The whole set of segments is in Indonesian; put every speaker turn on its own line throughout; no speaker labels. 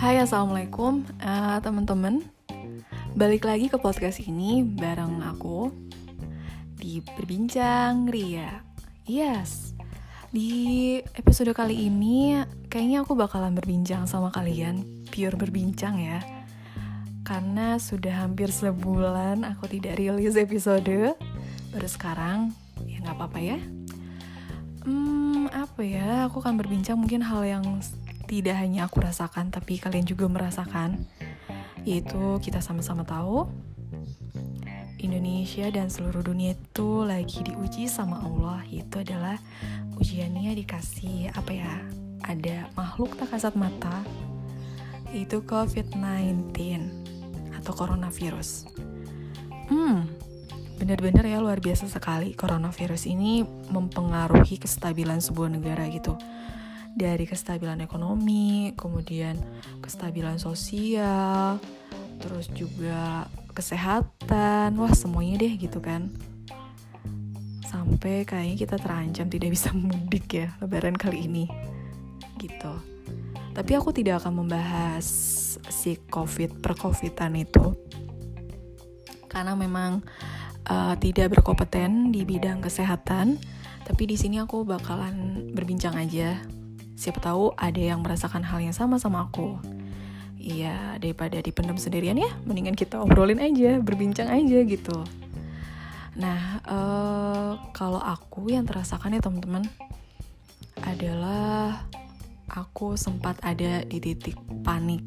Hai assalamualaikum. Uh, teman-teman Balik lagi ke podcast ini bareng aku Di Berbincang Ria. Yes. Di episode kali ini Kayaknya aku bakalan berbincang sama kalian Pure berbincang ya. Karena sudah hampir sebulan aku tidak rilis episode. Baru sekarang Ya nggak apa-apa ya. Hmm, apa ya Aku akan berbincang mungkin hal yang tidak hanya aku rasakan tapi kalian juga merasakan. Yaitu kita sama-sama tahu Indonesia dan seluruh dunia itu lagi diuji sama Allah. Itu adalah ujiannya dikasih apa ya ada makhluk tak kasat mata. Itu COVID-19 atau coronavirus. Hmm benar-benar ya luar biasa sekali coronavirus ini mempengaruhi kestabilan sebuah negara gitu dari kestabilan ekonomi, kemudian kestabilan sosial, terus juga kesehatan, wah semuanya deh gitu kan. Sampai kayaknya kita terancam tidak bisa mudik ya lebaran kali ini. Gitu. Tapi aku tidak akan membahas si COVID per COVIDan itu. Karena memang uh, tidak berkompeten di bidang kesehatan, tapi di sini aku bakalan berbincang aja siapa tahu ada yang merasakan hal yang sama sama aku Iya, daripada dipendam sendirian ya, mendingan kita obrolin aja, berbincang aja gitu. Nah, uh, kalau aku yang terasakan ya teman-teman, adalah aku sempat ada di titik panik.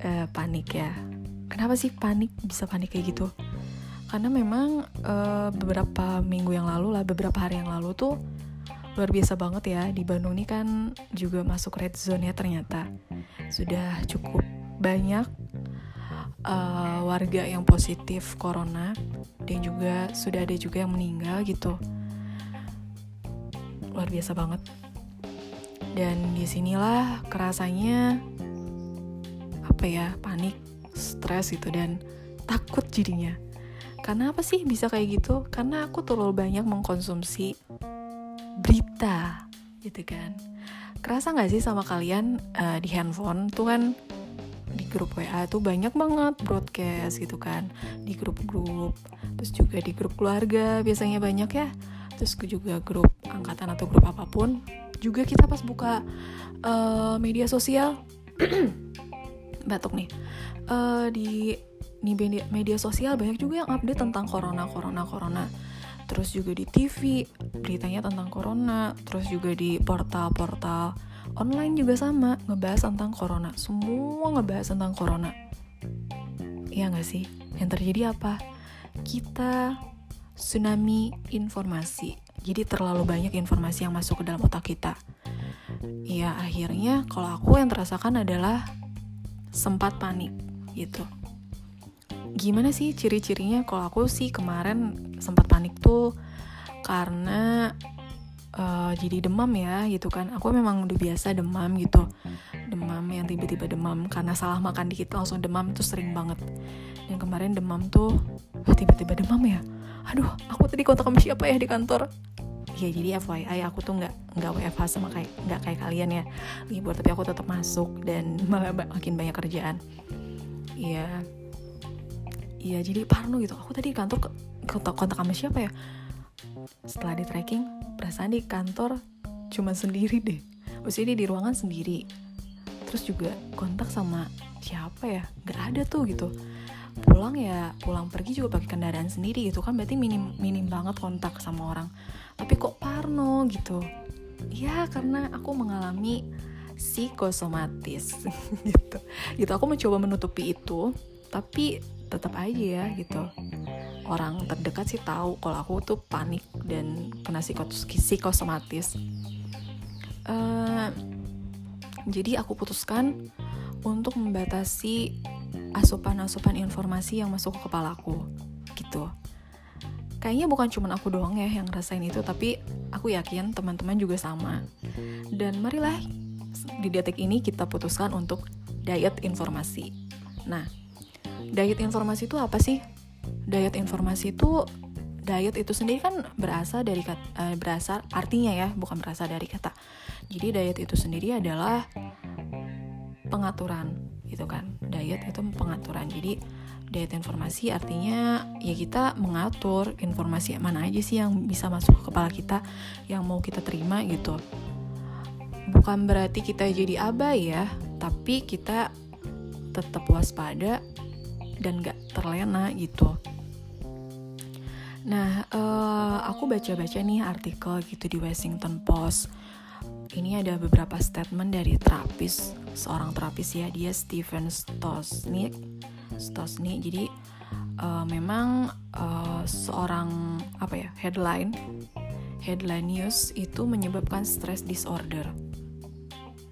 Uh, panik ya. Kenapa sih panik bisa panik kayak gitu? Karena memang uh, beberapa minggu yang lalu lah, beberapa hari yang lalu tuh luar biasa banget ya. Di Bandung ini kan juga masuk red zone ya ternyata. Sudah cukup banyak uh, warga yang positif corona dan juga sudah ada juga yang meninggal gitu. Luar biasa banget. Dan di sinilah kerasanya apa ya panik stres gitu dan takut jadinya karena apa sih bisa kayak gitu? Karena aku terlalu banyak mengkonsumsi berita gitu kan. Kerasa nggak sih sama kalian uh, di handphone? Tuh kan di grup WA tuh banyak banget broadcast gitu kan. Di grup-grup terus juga di grup keluarga biasanya banyak ya. Terus juga grup angkatan atau grup apa pun. Juga kita pas buka uh, media sosial batuk nih. Uh, di di media, sosial banyak juga yang update tentang corona corona corona. Terus juga di TV beritanya tentang corona. Terus juga di portal-portal online juga sama ngebahas tentang corona. Semua ngebahas tentang corona. Iya gak sih? Yang terjadi apa? Kita tsunami informasi. Jadi terlalu banyak informasi yang masuk ke dalam otak kita. Ya akhirnya kalau aku yang terasakan adalah sempat panik gitu gimana sih ciri-cirinya? Kalau aku sih kemarin sempat panik tuh karena uh, jadi demam ya gitu kan. Aku memang udah biasa demam gitu. Demam yang tiba-tiba demam. Karena salah makan dikit langsung demam tuh sering banget. Dan kemarin demam tuh tiba-tiba demam ya. Aduh aku tadi kontak sama siapa ya di kantor? Ya jadi FYI aku tuh nggak nggak WFH sama kayak nggak kayak kalian ya. Libur tapi aku tetap masuk dan malah makin banyak kerjaan. Iya, iya jadi parno gitu. Aku tadi di kantor kontak, kontak sama siapa ya? Setelah di tracking perasaan di kantor cuma sendiri deh. Maksudnya di ruangan sendiri. Terus juga kontak sama siapa ya? Nggak ada tuh gitu. Pulang ya pulang pergi juga pakai kendaraan sendiri gitu kan. Berarti minim minim banget kontak sama orang. Tapi kok parno gitu? Ya karena aku mengalami psikosomatis gitu. Gitu aku mencoba menutupi itu tapi tetap aja ya gitu. Orang terdekat sih tahu kalau aku tuh panik dan kena psikosomatis. Uh, jadi aku putuskan untuk membatasi asupan-asupan informasi yang masuk ke kepalaku gitu. Kayaknya bukan cuma aku doang ya yang ngerasain itu tapi aku yakin teman-teman juga sama. Dan marilah di detik ini kita putuskan untuk diet informasi. Nah diet informasi itu apa sih? Diet informasi itu diet itu sendiri kan berasal dari kata, uh, berasal artinya ya bukan berasal dari kata. Jadi diet itu sendiri adalah pengaturan gitu kan. Diet itu pengaturan. Jadi diet informasi artinya ya kita mengatur informasi mana aja sih yang bisa masuk ke kepala kita yang mau kita terima gitu. Bukan berarti kita jadi abai ya tapi kita tetap waspada dan gak terlena gitu Nah, uh, aku baca-baca nih artikel gitu di Washington Post. Ini ada beberapa statement dari terapis, seorang terapis ya, dia Stephen Stosnik. Stosnik. Jadi uh, memang uh, seorang apa ya headline headline news itu menyebabkan stress disorder.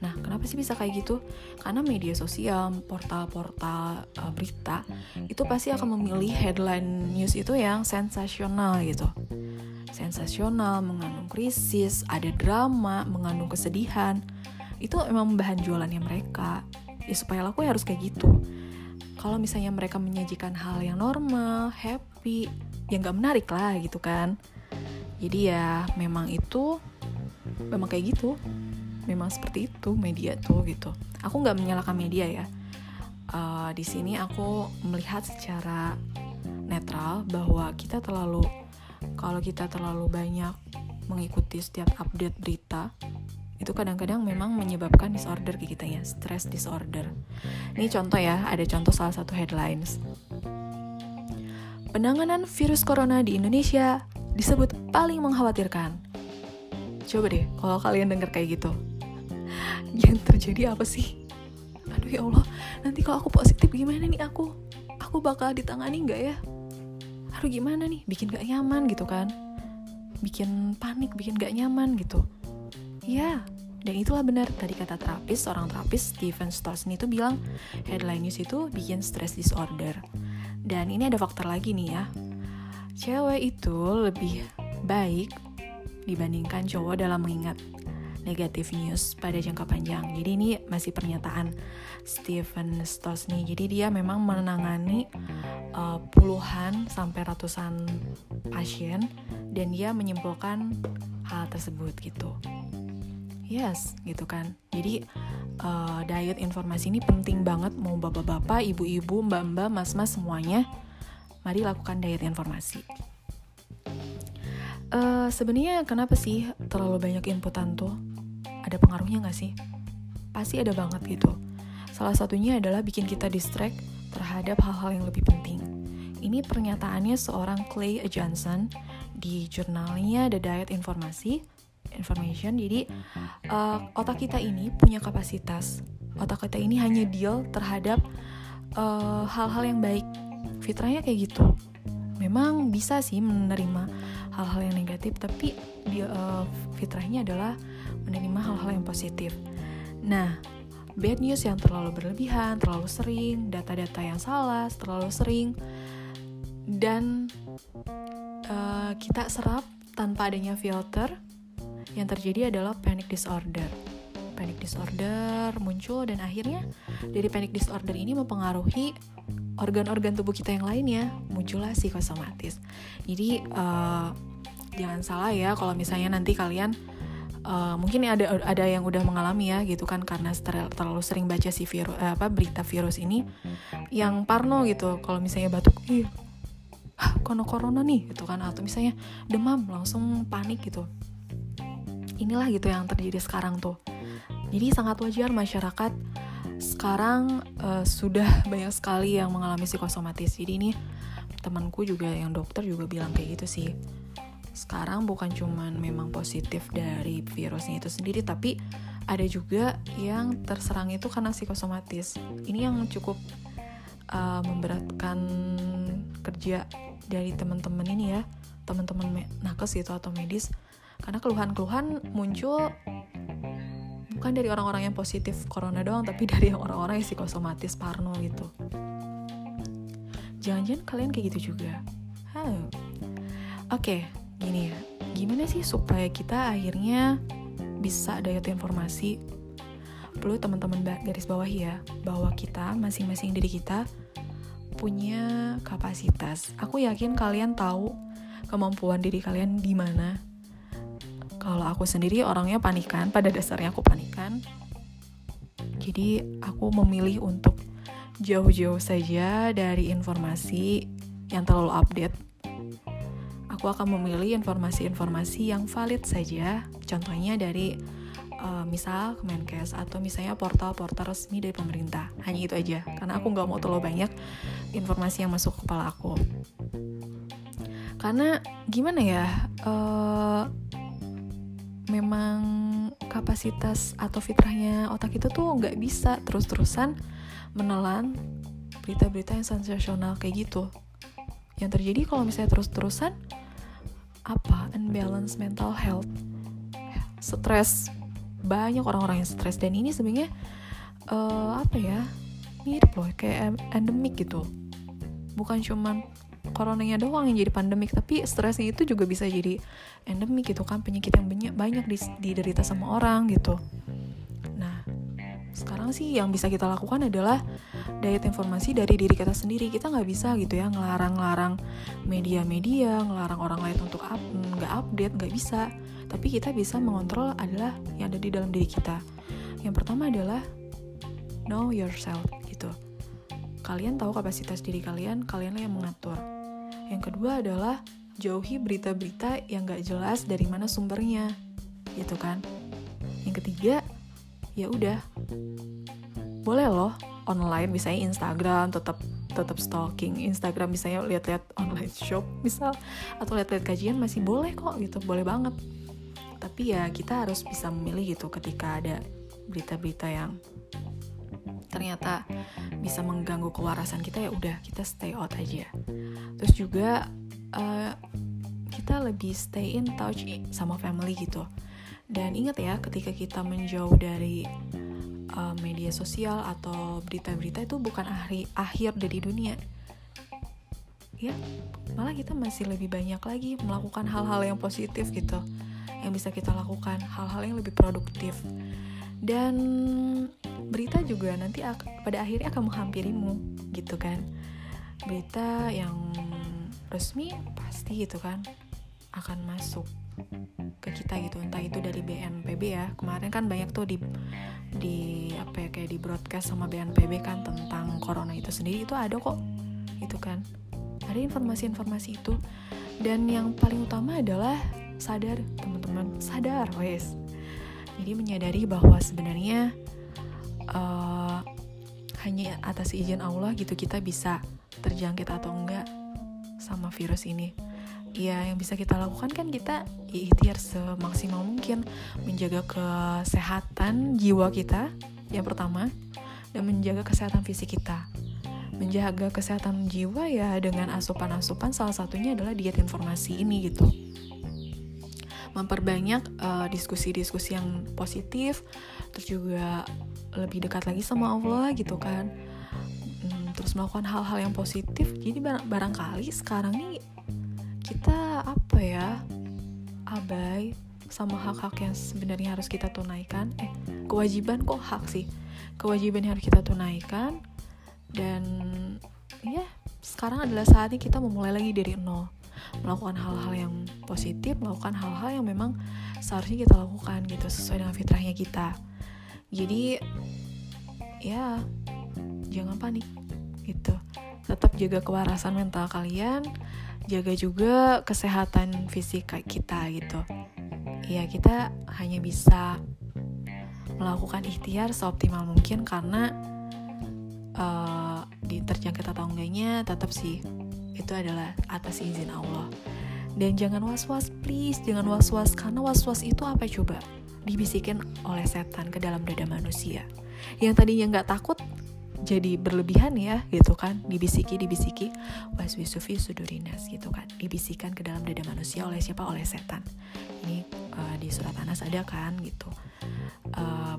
Nah, kenapa sih bisa kayak gitu? Karena media sosial, portal-portal uh, berita itu pasti akan memilih headline news itu yang sensasional gitu. Sensasional, mengandung krisis, ada drama, mengandung kesedihan. Itu emang bahan jualannya mereka. Ya supaya laku ya harus kayak gitu. Kalau misalnya mereka menyajikan hal yang normal, happy, ya nggak menarik lah gitu kan. Jadi ya memang itu memang kayak gitu memang seperti itu media tuh gitu. Aku nggak menyalahkan media ya. Uh, di sini aku melihat secara netral bahwa kita terlalu kalau kita terlalu banyak mengikuti setiap update berita itu kadang-kadang memang menyebabkan disorder ke kita ya stress disorder. Ini contoh ya ada contoh salah satu headlines. Penanganan virus corona di Indonesia disebut paling mengkhawatirkan. Coba deh kalau kalian dengar kayak gitu yang terjadi apa sih? Aduh ya Allah. Nanti kalau aku positif gimana nih aku? Aku bakal ditangani nggak ya? Aduh gimana nih? Bikin gak nyaman gitu kan? Bikin panik bikin gak nyaman gitu. Ya dan itulah benar. Tadi kata terapis seorang terapis Steven Stosny itu bilang headline news itu bikin stress disorder. Dan ini ada faktor lagi nih ya. Cewek itu lebih baik dibandingkan cowok dalam mengingat negatif news pada jangka panjang. Jadi ini masih pernyataan Stephen Stosny. Jadi dia memang menangani uh, puluhan sampai ratusan pasien dan dia menyimpulkan hal tersebut gitu. Yes, gitu kan. Jadi uh, diet informasi ini penting banget mau bapak-bapak, ibu-ibu, mbak-mbak, mas-mas semuanya. Mari lakukan diet informasi. Uh, Sebenarnya kenapa sih terlalu banyak inputan tuh? Ada pengaruhnya gak sih? Pasti ada banget gitu. Salah satunya adalah bikin kita distract terhadap hal-hal yang lebih penting. Ini pernyataannya seorang Clay Johnson di jurnalnya The Diet Informasi Information. Jadi uh, otak kita ini punya kapasitas. Otak kita ini hanya deal terhadap eh, hal-hal uh, yang baik. Fitrahnya kayak gitu. Memang bisa sih menerima hal-hal yang negatif, tapi dia uh, fitrahnya adalah menerima hal-hal yang positif. Nah, bad news yang terlalu berlebihan, terlalu sering, data-data yang salah, terlalu sering, dan uh, kita serap tanpa adanya filter, yang terjadi adalah panic disorder. Panic disorder muncul dan akhirnya dari panic disorder ini mempengaruhi organ-organ tubuh kita yang lainnya, muncullah psikosomatis. Jadi uh, jangan salah ya kalau misalnya nanti kalian uh, mungkin ada ada yang udah mengalami ya gitu kan karena terlalu sering baca si virus uh, apa berita virus ini. Yang parno gitu kalau misalnya batuk ih ah, kono corona nih? Gitu kan atau misalnya demam langsung panik gitu. Inilah gitu yang terjadi sekarang tuh. Jadi sangat wajar masyarakat sekarang uh, sudah banyak sekali yang mengalami psikosomatis. Jadi ini temanku juga yang dokter juga bilang kayak gitu sih. Sekarang bukan cuman memang positif dari virusnya itu sendiri tapi ada juga yang terserang itu karena psikosomatis. Ini yang cukup uh, memberatkan kerja dari teman-teman ini ya teman-teman nakes gitu atau medis. Karena keluhan-keluhan muncul bukan dari orang-orang yang positif corona doang tapi dari orang-orang yang psikosomatis parno gitu. Jangan-jangan kalian kayak gitu juga. Huh. oke okay, gini ya. Gimana sih supaya kita akhirnya bisa diet informasi? Perlu teman-teman garis bawah ya bahwa kita masing-masing diri kita punya kapasitas. Aku yakin kalian tahu kemampuan diri kalian di mana kalau aku sendiri orangnya panikan pada dasarnya aku panikan. Jadi aku memilih untuk jauh-jauh saja dari informasi yang terlalu update. Aku akan memilih informasi-informasi yang valid saja. Contohnya dari uh, misal Kemenkes atau misalnya portal-portal resmi dari pemerintah. Hanya itu aja karena aku nggak mau terlalu banyak informasi yang masuk ke kepala aku. Karena gimana ya uh, memang kapasitas atau fitrahnya otak itu tuh nggak bisa terus-terusan menelan berita-berita yang sensasional kayak gitu. Yang terjadi kalau misalnya terus-terusan apa? Unbalance mental health, stres. Banyak orang-orang yang stres. Dan ini sebenarnya uh, apa ya? Mirip loh kayak endemik gitu. Bukan cuman coronanya doang yang jadi pandemik. Tapi stresnya itu juga bisa jadi endemik gitu kan. Penyakit yang banyak banyak diderita sama orang gitu. Nah sekarang sih yang bisa kita lakukan adalah diet informasi dari diri kita sendiri. Kita nggak bisa gitu ya ngelarang-larang media-media ngelarang orang lain untuk up, nggak update nggak bisa. Tapi kita bisa mengontrol adalah yang ada di dalam diri kita. Yang pertama adalah know yourself gitu kalian tahu kapasitas diri kalian, kalianlah yang mengatur. Yang kedua adalah jauhi berita-berita yang gak jelas dari mana sumbernya, gitu kan. Yang ketiga, ya udah, boleh loh online misalnya Instagram tetap tetap stalking Instagram misalnya lihat-lihat online shop misal atau lihat-lihat kajian masih boleh kok gitu boleh banget tapi ya kita harus bisa memilih gitu ketika ada berita-berita yang ternyata bisa mengganggu kewarasan kita ya udah kita stay out aja. Terus juga uh, kita lebih stay in touch sama family gitu. Dan ingat ya ketika kita menjauh dari uh, media sosial atau berita-berita itu bukan akhir akhir dari dunia. Ya malah kita masih lebih banyak lagi melakukan hal-hal yang positif gitu. Yang bisa kita lakukan hal-hal yang lebih produktif. Dan berita juga nanti pada akhirnya akan menghampirimu gitu kan. Berita yang resmi pasti gitu kan akan masuk ke kita gitu entah itu dari BNPB ya. Kemarin kan banyak tuh di di apa ya kayak di broadcast sama BNPB kan tentang corona itu sendiri itu ada kok itu kan. Ada informasi-informasi itu. Dan yang paling utama adalah sadar teman-teman sadar wes. Jadi menyadari bahwa sebenarnya uh, hanya atas izin Allah gitu kita bisa terjangkit atau enggak sama virus ini. Ya yang bisa kita lakukan kan kita ikhtiar semaksimal mungkin menjaga kesehatan jiwa kita yang pertama dan menjaga kesehatan fisik kita. Menjaga kesehatan jiwa ya dengan asupan-asupan salah satunya adalah diet informasi ini gitu. Memperbanyak eh, diskusi-diskusi uh, yang positif terus juga lebih dekat lagi sama Allah gitu kan. Hmm, terus melakukan hal-hal yang positif. Jadi barang barangkali sekarang nih kita apa ya abai sama hak-hak yang sebenarnya harus kita tunaikan. Eh kewajiban kok hak sih? Kewajiban yang harus kita tunaikan. Dan ya sekarang adalah saatnya kita memulai lagi dari nol. Melakukan hal-hal yang positif melakukan hal-hal yang memang seharusnya kita lakukan gitu sesuai dengan fitrahnya kita jadi ya jangan panik gitu. Tetap jaga kewarasan mental kalian jaga juga kesehatan fisik kita gitu. Ya kita hanya bisa melakukan ikhtiar seoptimal mungkin karena uh, di terjangkit atau enggaknya tetap sih itu adalah atas izin Allah. Dan jangan was-was please jangan was-was. Karena was-was itu apa coba dibisikin oleh setan ke dalam dada manusia. Yang tadinya nggak takut jadi berlebihan ya gitu kan. Dibisiki dibisiki. Waswisufi sudurinas gitu kan. Dibisikan ke dalam dada manusia oleh siapa? Oleh setan. Ini uh, di surat Anas ada kan gitu. Uh,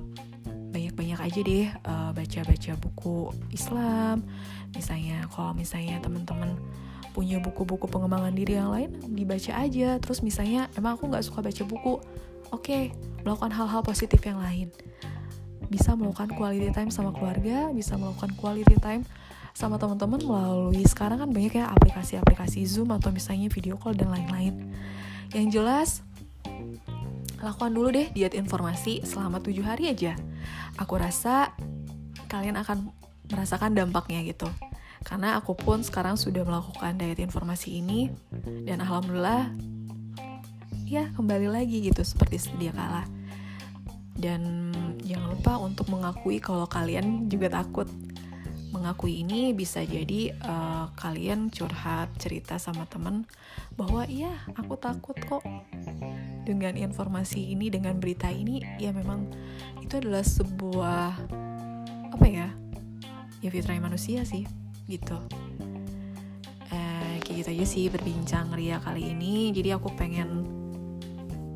banyak-banyak aja deh uh, baca-baca buku Islam. Misalnya kalau misalnya teman-teman punya buku-buku pengembangan diri yang lain dibaca aja. Terus misalnya emang aku nggak suka baca buku. Oke okay, melakukan hal-hal positif yang lain bisa melakukan quality time sama keluarga bisa melakukan quality time sama teman-teman melalui sekarang kan banyak ya aplikasi-aplikasi Zoom atau misalnya video call dan lain-lain. Yang jelas lakukan dulu deh diet informasi selama tujuh hari aja. Aku rasa kalian akan merasakan dampaknya gitu. Karena aku pun sekarang sudah melakukan diet informasi ini dan alhamdulillah ya kembali lagi gitu seperti sedia kala. Dan jangan lupa untuk mengakui kalau kalian juga takut. Mengakui ini bisa jadi uh, kalian curhat cerita sama temen bahwa iya aku takut kok dengan informasi ini dengan berita ini ya memang itu adalah sebuah apa ya ya fitrahnya manusia sih gitu eh, kayak gitu aja sih berbincang ria kali ini jadi aku pengen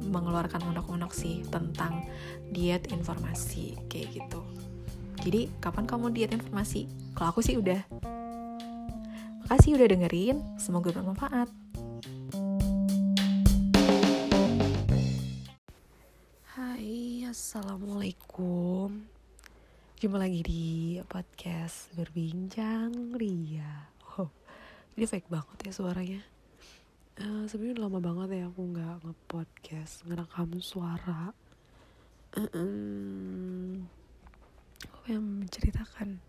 mengeluarkan unek-unek sih tentang diet informasi kayak gitu. Jadi kapan kamu diet informasi? Kalau aku sih udah. Makasih udah dengerin semoga bermanfaat. Hai assalamualaikum. Jumpa lagi di podcast berbincang Ria. Oh, ini fake banget ya suaranya. Uh, Sebenarnya lama banget ya aku nggak ngepodcast, ngerekam suara. Uh. Aku yang menceritakan.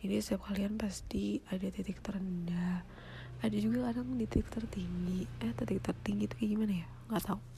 Ini setiap kalian pasti ada titik terendah. Ada juga kadang di titik tertinggi. Eh, titik tertinggi itu kayak gimana ya? Nggak tahu